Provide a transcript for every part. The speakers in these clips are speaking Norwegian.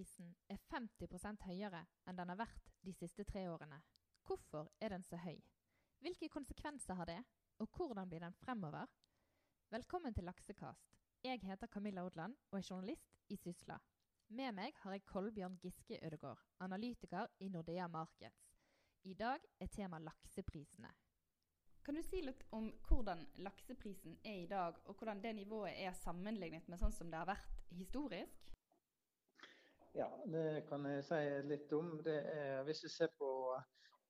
lakseprisen er 50% høyere enn den har vært de siste tre årene. Hvorfor er den så høy? Hvilke konsekvenser har det, og hvordan blir den fremover? Velkommen til Laksekast. Jeg heter Camilla Odland og er journalist i Sysla. Med meg har jeg Kolbjørn Giske Ødegård, analytiker i Nordea Markets. I dag er tema lakseprisene. Kan du si litt om hvordan lakseprisen er i dag, og hvordan det nivået er sammenlignet med sånn som det har vært historisk? Ja, det kan jeg si litt om. Er, hvis vi ser på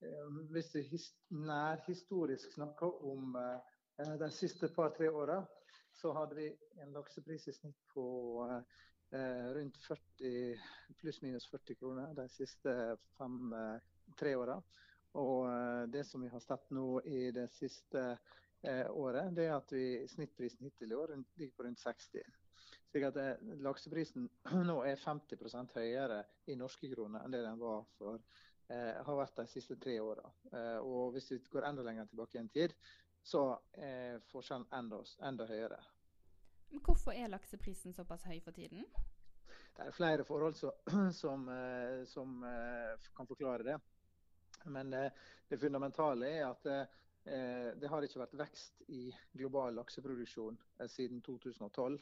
eh, Hvis vi nærhistorisk snakker om eh, de siste par-tre åra, så hadde vi en laksepris i snitt på eh, rundt 40, pluss-minus 40 kroner de siste fem-tre åra. Og eh, det som vi har sett nå i det siste eh, året, det er at vi, snittprisen hittil i år ligger på rundt 60. Slik at eh, lakseprisen nå er 50% høyere i norske kroner enn det den var for, eh, har vært de siste tre åra. Eh, og hvis vi går enda lenger tilbake i en tid, så er forskjellen enda, enda høyere. Men hvorfor er lakseprisen såpass høy for tiden? Det er flere forhold som, som, som kan forklare det. Men det, fundamentale er at eh, det har ikke vært vekst i global lakseproduksjon eh, siden 2012.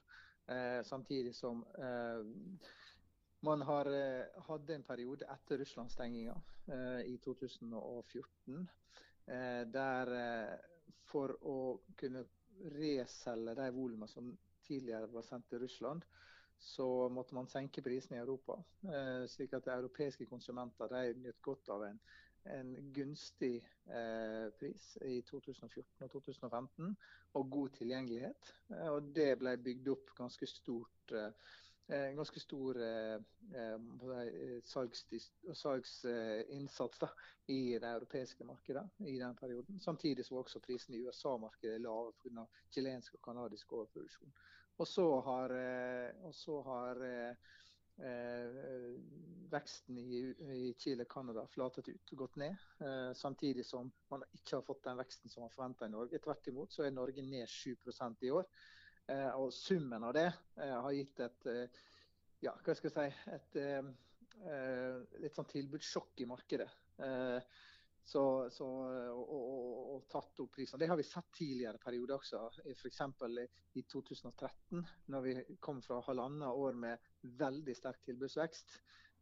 Eh, samtidig som eh, man har eh, hadde en periode etter Russland-stenginga eh, i 2014 der for å kunne reselge de volumene som tidligere var sendt til Russland, så måtte man senke prisene i Europa. slik at de europeiske konsumenter de nøt godt av en en gunstig eh, pris i 2014 og 2015, og god tilgjengelighet. Eh, og det ble bygd opp ganske stort. Eh, eh ganske stor eh, salgsinnsats da, i det europeiske markedet i den perioden. Samtidig så var også prisen i USA-markedet lave pga. chilensk og canadisk overproduksjon. Og så har, og så har veksten i, i Chile og Canada flatet ut og gått ned. Eh, samtidig som man ikke har fått den veksten som var forventa i Norge. Tvert imot så er Norge ned 7% i år. Eh, og summen av det eh, har gitt et eh, ja, hva skal jeg si, et eh, litt sånn tilbudssjokk i markedet. Så, så, og, og, og, tatt opp prisene. Det har vi sett tidligere perioder også. F.eks. i 2013, når vi kom fra halvannet år med veldig sterk tilbudsvekst.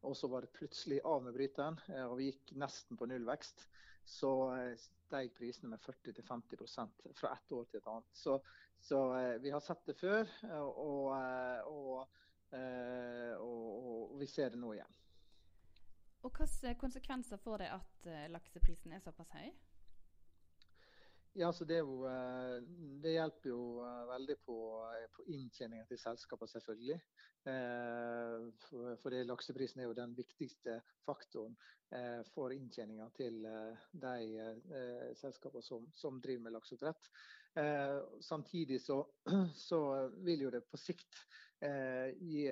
Og så var det plutselig av med bryteren, eh, og vi gikk nesten på nullvekst. Så eh, steg prisene med 40-50% fra ett år til et annet. Så, så, eh, vi har sett det før, og, og vi ser det nå igjen. Og Hvilke konsekvenser får det at uh, lakseprisen er såpass høy? Ja, så det, jo, eh, det, hjelper jo eh, veldig på, på inntjeninga til selskapene, selvfølgelig. For, for lakseprisen er jo den viktigste faktoren for inntjeninga til de selskapene som, som driver med lakseoppdrett. Samtidig så, så, vil jo det på sikt gi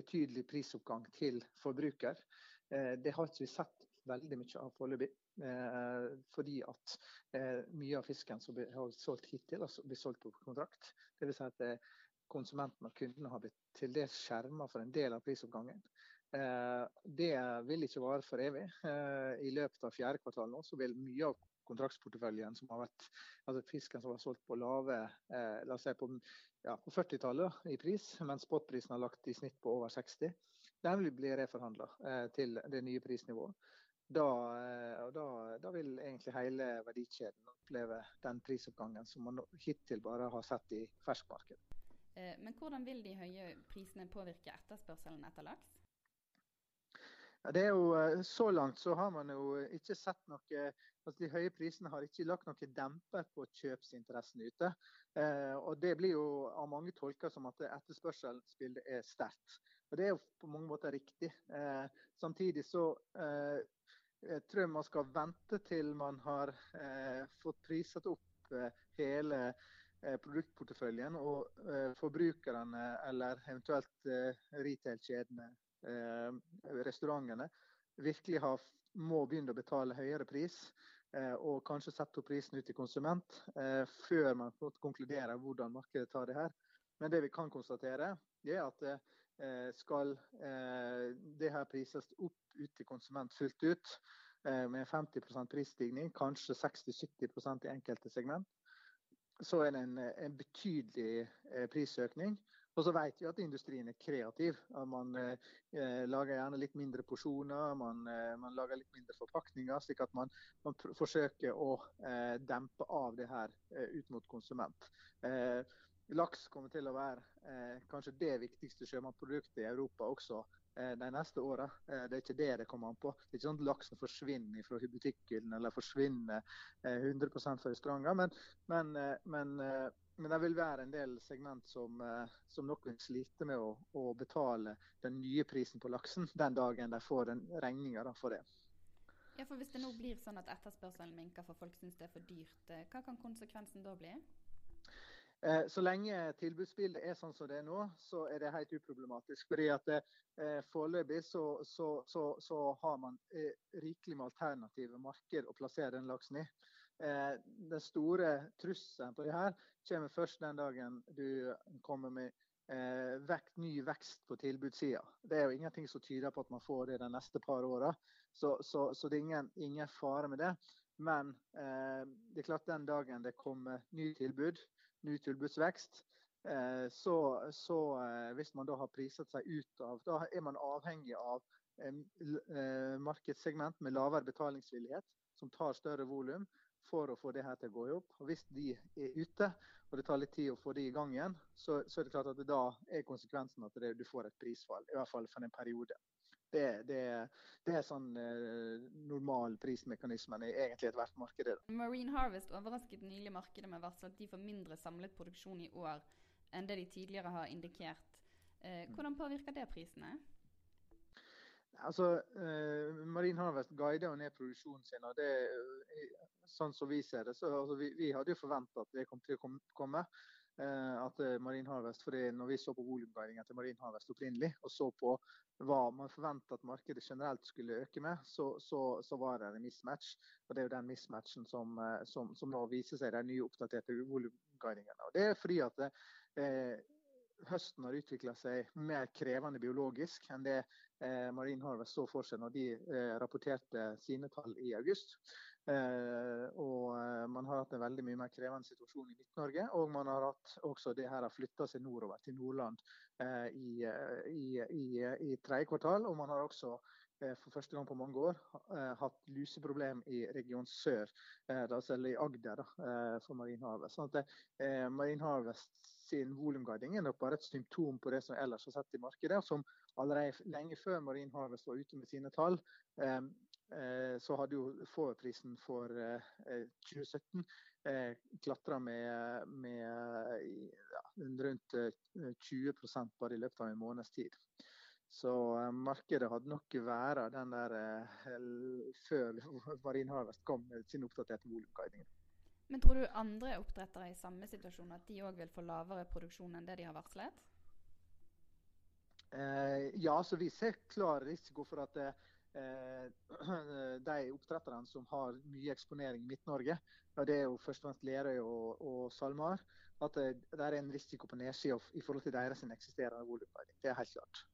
betydelig prisoppgang til forbruker. Eh, det har ikke vi sett veldig mye av foreløpig. Eh, fordi at eh, mye av fisken som har solgt hittil, altså blir solgt på kontrakt. Dvs. Si at konsumentene og kundene har blitt til dels skjerma for en del av prisoppgangen. Det vil ikke vare for evig. I løpet av fjerde kvartal nå så vil mye av kontraktsporteføljen som har vært altså fisken som var solgt på lave la oss si på, ja, på 40-tallet i pris, mens spotprisen har lagt i snitt på over 60, den vil bli reforhandla eh, til det nye prisnivået. Da, eh, da, da, vil egentlig hele verdikjeden oppleve den prisoppgangen som man hittil bare har sett i ferskmarkedet. Eh, men hvordan vil de høye prisene påvirke etterspørselen etter laks? Ja, det er jo, så langt så har man jo ikke sett noe altså De høye prisene har ikke lagt noe demper på kjøpsinteressen ute. Eh, og Det blir jo av mange tolka som at etterspørselsbildet er sterkt. Og Det er jo på mange måter riktig. Eh, samtidig så eh, jeg tror jeg man skal vente til man har eh, fått priset opp eh, hele produktporteføljen og forbrukerne eller eventuelt retail-kjedene Eh, restaurantene virkelig har, må begynne å betale høyere pris, eh, og kanskje sette opp prisen ut til konsument, eh, før man konkluderer hvordan markedet tar det her. Men det vi kan konstatere, er at skal det her prises opp ut til konsument fullt ut med 50% prisstigning, kanskje 60-70% i enkelte segment, så er det en, en betydelig prisøkning. Og så vet vi at industrien er kreativ. Man eh, lager gjerne litt mindre porsjoner, man, eh, man, lager litt mindre forpakninger, slik at man, man forsøker å eh, dempe av det her eh, ut mot konsument. Eh, laks kommer til å være eh, kanskje det viktigste sjømatproduktet i Europa også de neste åra. Det er ikke det det kommer an på. Det er ikke sånn at laksen forsvinner fra butikken eller forsvinner 100 fra restauranter. Men, men, men men det vil være en del segment som, eh, som nok vil slite med å, å, betale den nye prisen på laksen den dagen de får den regninga for det. Ja, for Hvis det nå blir sånn at etterspørselen minker for folk syns det er for dyrt, eh, hva kan konsekvensen da bli? Eh, så lenge tilbudsbildet er sånn som det er nå, så er det helt uproblematisk. fordi at eh, Foreløpig så, så, så, så, har man eh, rikelig med alternative marked å plassere den laksen i. Den store trusselen på det her kommer først den dagen du kommer med vekt, ny vekst på tilbudssida. Det er jo ingenting som tyder på at man får det de neste par åra, så, så, så, det er ingen, ingen, fare med det. Men eh, det er klart den dagen det kommer ny tilbud, ny tilbudsvekst, eh, så, så eh, hvis man da har priset seg ut av Da er man avhengig av eh, markedssegment med lavere betalingsvillighet, som tar større volum for å få det her til å gå i opp. Hvis de er ute, og det tar litt tid å få de i gang igjen, så, så er det klart at det da er konsekvensen at det, du får et prisfall. I hvert fall for en periode. Det, det, det er sånn eh, normal prismekanismen i egentlig ethvert marked. Marine Harvest overrasket nylig markedet med å varsle at de får mindre samlet produksjon i år enn det de tidligere har indikert. Eh, hvordan påvirker det prisene? Altså, eh, Marine Harvest guider jo ned produksjonen sin. og det, eh, sånn som Vi ser det, så altså, vi, vi, hadde jo forventa at det kom til å komme. Eh, at eh, Marine Harvest, fordi når vi så på volumguidingen til Marine Harvest opprinnelig, og så på hva man forventa at markedet generelt skulle øke med, så, så, så, var det en mismatch. Og Det er jo den mismatchen som, eh, som, som nå viser seg i de nye oppdaterte volumguidingene. Det er fordi at eh, høsten har utvikla seg mer krevende biologisk enn det eh, Marine Harvest så for seg når de eh, rapporterte sine tall i august. Eh, og eh, man har hatt en veldig mye mer krevende situasjon i Midt-Norge. Og man har hatt også det her flytta seg nordover til Nordland eh, i, eh, i, i, i tredje kvartal. Og man har også for første gang på mange år hatt luseproblem i region sør, altså i Agder, da, for Marine Harvest. Sånn at Marine Harvest sin volumguiding er nok bare et symptom på det som ellers har sett i markedet. Som allerede lenge før Marine Harvest var ute med sine tall, eh, eh, så hadde jo forprisen for eh, 2017 eh, klatra med, med ja, rundt 20 eh, bare i løpet av en måneds tid. Så eh, markedet hadde nok vært den der før Marine Harvest kom med sin oppdaterte volumguiding. Men tror du andre oppdrettere i samme situasjon at de òg vil få lavere produksjon enn det de har varslet? Eh, ja, så vi ser klar risiko for at eh, de oppdretterne som har mye eksponering i Midt-Norge, og det er jo først og fremst Lerøy og, og SalMar, at det, det, er en risiko på nedsida i forhold til deres eksisterende volumguiding. Det er helt klart.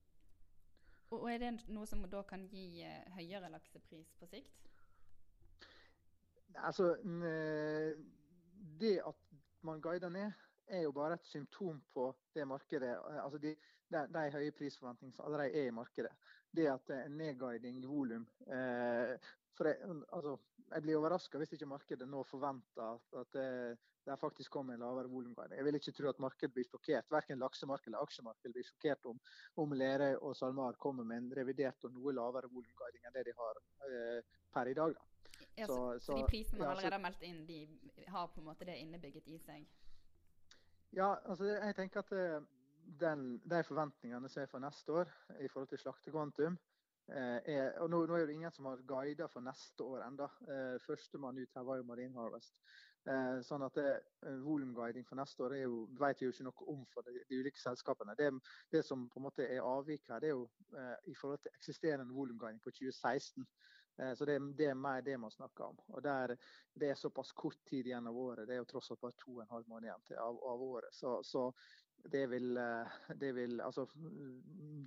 Og Er det noe som da kan gi eh, høyere laksepris på sikt? Altså, det at man guider ned, er jo bare et symptom på det markedet. Altså de, de, de høye prisforventningene som allerede er i markedet. Det at det er nedguiding i volum. Eh, for jeg, altså, jeg blir overraska hvis ikke markedet nå forventer at, det, det, faktisk kommer en lavere volumguiding. Jeg vil ikke tro at markedet blir sjokkert. Verken laksemarkedet eller aksjemarkedet blir sjokkert om, om Lerøy og SalMar kommer med en revidert og noe lavere volumguiding enn det de har eh, per i dag. Da. Ja, så, så, så, de prisene man ja, allerede har meldt inn, de har på en måte det innebygget i seg? Ja, altså jeg tenker at eh, den, de forventningene som er for neste år i forhold til slaktekvantum eh, er, og nå, nå, er det ingen som har guidet for neste år ennå. Eh, Førstemann ut her var jo Marine Harvest. Eh, sånn at eh, Volumguiding for neste år er jo, vet vi jo ikke noe om for de, de ulike selskapene. Det, det, som på en måte er avvik her, det er jo eh, i forhold til eksisterende volumguiding på 2016. Eh, så det, det, er mer det man snakker om. Og der, Det er såpass kort tid igjen av året. Det er jo tross alt bare to og en halv måned igjen til, av, av, året. Så, så det vil, det vil Altså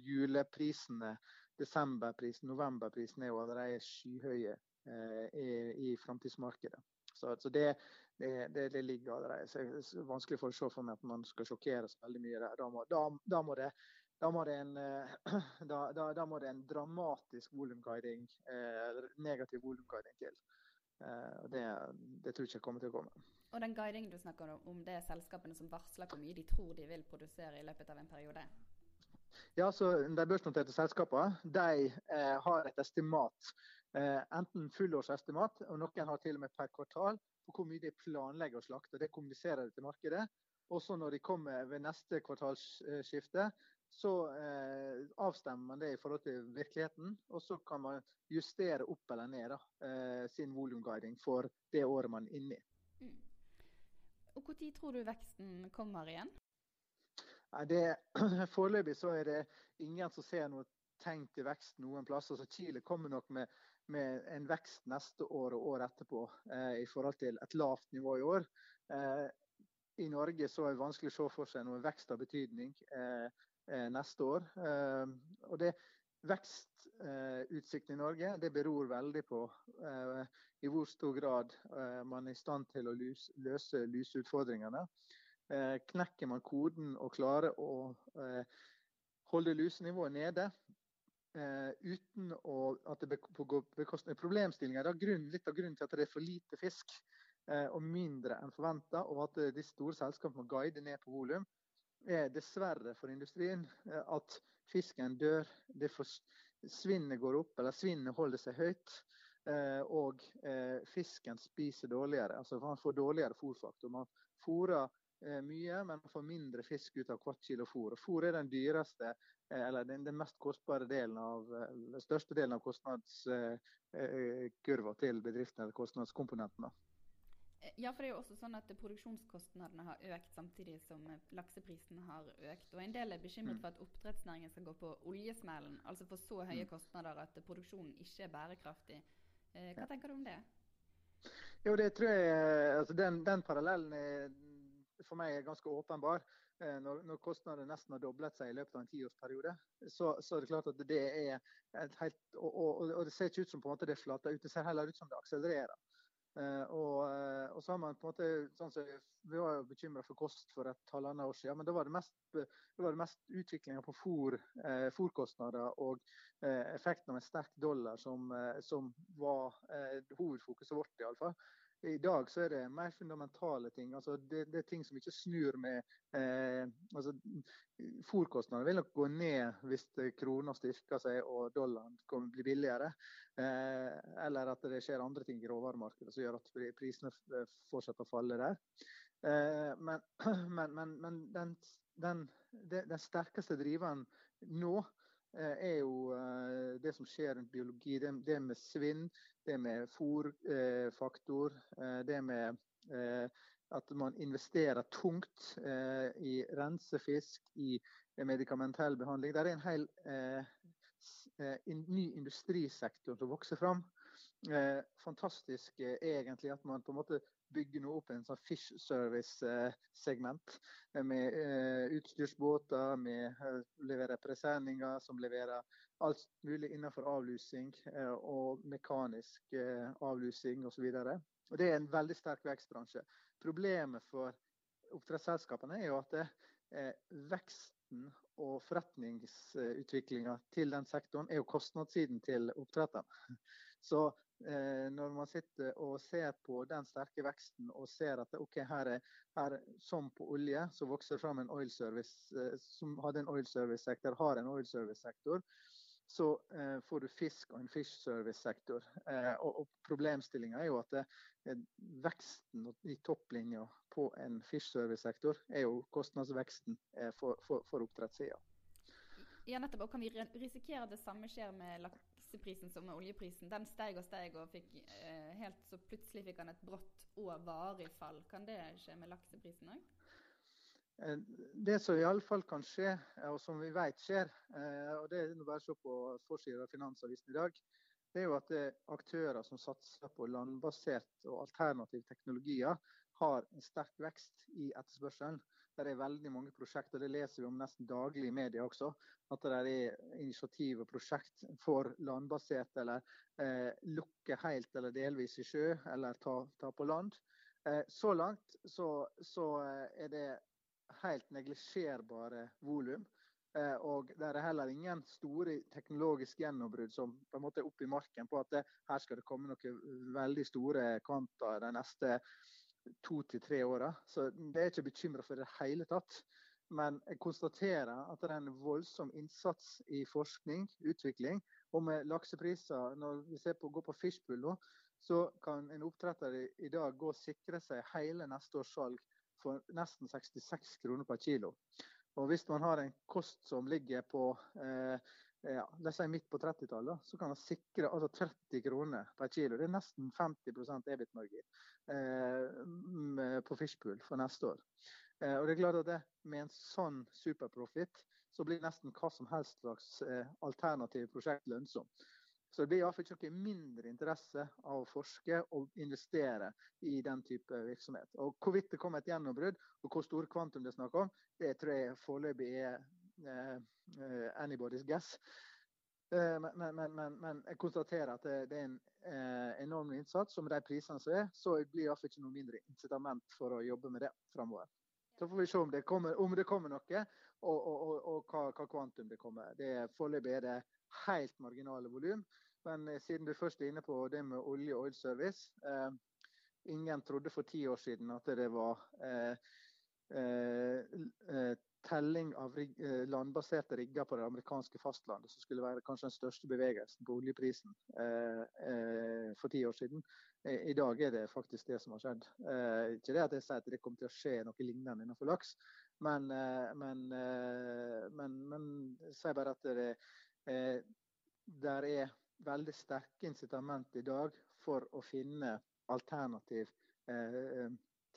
juleprisene, desemberprisen, novemberprisen er jo allerede skyhøye i, i framtidsmarkedet. Så, så det, det, ligger allerede. Så det er vanskelig for å se for meg at man skal sjokkeres veldig mye der. Da må, da, da må det da må det en, da, da, da må det en dramatisk volumguiding, eh, negativ volumguiding til. Eh, og det, det, tror jeg ikke kommer til å komme. Og den guidingen du snakker om, det er selskapene som varsler hvor mye de tror de vil produsere i løpet av en periode? Ja, så De børsnoterte selskapene de eh, har et estimat. Eh, enten fullårsestimat, og noen har til og med per kvartal, på hvor mye de planlegger å slakte. og Det kommuniserer de til markedet. Også når de kommer ved neste kvartalsskifte, så eh, avstemmer man det i forhold til virkeligheten. Og så kan man justere opp eller ned da, eh, sin volumguiding for det året man er inne i. Mm. Og Når tror du veksten kommer igjen? Foreløpig så er det ingen som ser noe tegn til vekst noen plass. Altså Chile kommer nok med, med, en vekst neste år og året etterpå eh, i forhold til et lavt nivå i år. Eh, I Norge så er det vanskelig å se for seg noen vekst av betydning. Eh, neste år. Eh, og det Vekstutsikten i Norge det beror veldig på eh, i hvor stor grad man er i stand til å løse luseutfordringene. Knekker man koden og klarer å holde lusenivået nede uten å, at det går bekostning Problemstillinga er litt av grunnen til at det er for lite fisk og mindre enn forventa, og at de store selskapene må guide ned på volum er dessverre for industrien eh, at fisken dør. Det svinnet går opp, eller svinnet holder seg høyt. Eh, og eh, fisken spiser dårligere. altså Man får dårligere fôrfaktor. Man fôrer mye, men man får mindre fisk ut av hvert kilo fôr. Og fôr er den dyreste, eller den, mest kostbare delen av, den største delen av kostnadskurva til bedriftene, eller kostnadskomponentene. Eh, ja, for det er jo også sånn at produksjonskostnadene har økt samtidig som eh, lakseprisen har økt. Og en del er bekymret mm. for at oppdrettsnæringen skal gå på oljesmellen, altså få så høye mm. kostnader at produksjonen ikke er bærekraftig. Eh, hva tenker du om det? Jo, det tror jeg, altså den, den parallellen er, for meg er ganske åpenbar. Når, når kostnadene nesten har doblet seg i løpet av en tiårsperiode, så, så er det klart at det er et helt og, og, og, det ser ikke ut som på en måte det flater ut, det ser heller ut som det akselererer. Uh, og, så på en måte, sånn så Vi var jo bekymra for kost for et halvannet år siden, men da var det mest, det var det mest utviklinga på fôr, eh, og eh, effekten av en sterk dollar som, eh, som var eh, hovedfokuset vårt, iallfall. I dag så er det mer fundamentale ting. altså Det, det er ting som ikke snur med eh, altså Fòrkostnadene vil nok gå ned hvis krona styrker seg og dollaren kommer bli billigere. Eh, eller at det skjer andre ting i råvaremarkedet som gjør at prisene fortsetter å falle der. Eh, men, men, men, men den, den, den, sterkeste driveren nå Eh, er jo eh, det som skjer rundt biologi. Det, det med svinn, det med fòrfaktor, eh, det med at man investerer tungt i rensefisk, i medikamentell behandling. Det er en hel ny industrisektor som vokser fram. Fantastisk egentlig at man på en måte bygge noe opp en sånn fish service-segment eh, med uh, utstyrsbåter, med uh, leverer presenninger som leverer alt mulig innenfor avlusing og mekanisk avlusing osv. Det er en veldig sterk vekstbransje. Problemet for oppdrettsselskapene er jo at veksten og forretningsutviklinga til den sektoren er jo kostnadssiden til oppdretteren. Så eh, når man sitter og ser på den sterke veksten og ser at ok, her er, som på olje, så vokser fram en oil service eh, som hadde en oil service-sektor, har en oil service-sektor. Så eh, får du fisk og en fish service-sektor. Eh, og, og Problemstillinga er jo at eh, veksten i topplinja på en fish service-sektor er jo kostnadsveksten eh, for, for, for oppdrettssida. Ja, nettopp. Og kan vi risikere at det samme skjer med lakseprisen som er oljeprisen? Den steg og steg, og fikk eh, helt så plutselig fikk han et brått og varig fall. Kan det skje med lakseprisen òg? Eh, det som iallfall kan skje, eh, og som vi vet skjer, eh, og det er bare å se på forsiden av Finansavisen i dag, det er jo at aktører som satser på landbasert og alternative teknologier, har en sterk vekst i etterspørselen. Det er veldig mange prosjekter, det leser vi om nesten daglig i media også. At det er initiativ og prosjekt for landbasert eller eh, lukke helt eller delvis i sjø, eller ta, ta på land. Eh, så langt så, så eh, er det helt neglisjerbare volum. Eh, og det er heller ingen store teknologiske gjennombrudd som på en måte er oppe i marken på at det, her skal det komme noen veldig store kvanta de neste to til tre åra. Så det er ikke bekymra for det hele tatt. Men jeg konstaterer at det er en voldsom innsats i forskning, utvikling. Og med laksepriser, når vi ser på, går på Fishpool nå, så kan en oppdretter i, i dag gå og sikre seg hele neste års salg for nesten 66 kroner per kilo. Og hvis man har en kost som ligger på eh, ja, la oss si midt på 30-tallet, så kan man sikre altså 30 kroner per kilo. Det er nesten 50 EBIT-margin eh, på Fishpool for neste år. Eh, og det er klart at det, Med en sånn superprofitt så blir nesten hva som helst slags eh, alternative prosjekt lønnsomt. Så det blir iallfall ikke noe mindre interesse av å forske og investere i den type virksomhet. Og Hvorvidt det kommer et gjennombrudd og hvor store kvantum det er snakk om, det tror jeg foreløpig er anybody's guess. Eh, men, men, men, men, jeg konstaterer at det, er en eh, enorm innsats. Og med de prisene som er, så blir det iallfall ikke noe mindre incitament for å jobbe med det framover. Så får vi se om det kommer, om det kommer noe, og, og, og, og hva, hva, kvantum det kommer. Det Foreløpig er det helt marginale volum. Men siden du først er inne på det med olje og oil service eh, Ingen trodde for ti år siden at det var eh, eh, telling av rig, eh, landbaserte rigger på det amerikanske fastlandet, som skulle være kanskje den største bevegelsen på oljeprisen eh, eh, for ti år siden. I dag er det faktisk det som har skjedd. Eh, ikke det at jeg sier at det kommer til å skje noe lignende innenfor laks, men, eh, men, eh, men, men jeg sier bare at det, der er veldig sterke incitament i dag for å finne alternativ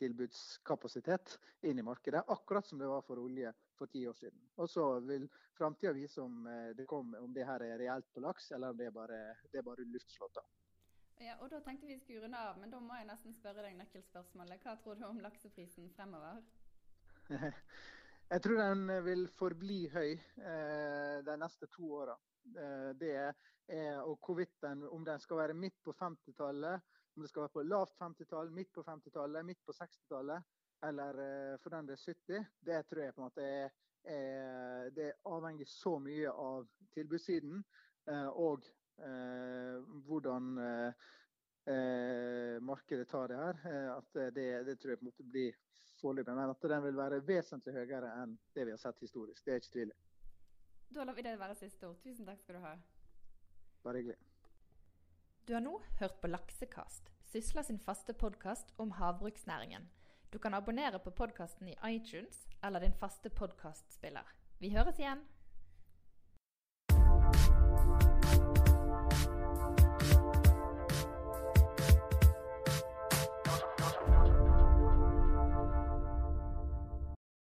tilbudskapasitet inn i markedet, akkurat som det var for olje for ti år siden. Og så vil framtida vise om eh, det, kom, om det her er reelt på laks, eller om det er bare, det er bare luftslåtter. Ja, og Da tenkte vi skulle runde av, men da må jeg nesten spørre deg nøkkelspørsmålet. Hva tror du om lakseprisen fremover? jeg tror den vil forbli høy eh, de neste to åra. Eh, det er, og hvorvidt den, om den skal være midt på 50-tallet om det skal være på lavt 50-tall, midt på 50-tallet, midt på 60-tallet eller uh, for den det er 70, det tror jeg på en måte er, er Det avhenger så mye av tilbudssiden uh, og uh, hvordan markedet tar det her. at det, det, tror jeg på en måte blir foreløpig. Men at den vil være vesentlig høyere enn det vi har sett historisk. Det er ikke tvil Da lar vi det være siste ord. Tusen takk skal du ha. Bare hyggelig. Du har nå hørt på Laksekast, Sysla sin faste podkast om havbruksnæringen. Du kan abonnere på podkasten i iTunes eller din faste podkastspiller. Vi høres igjen!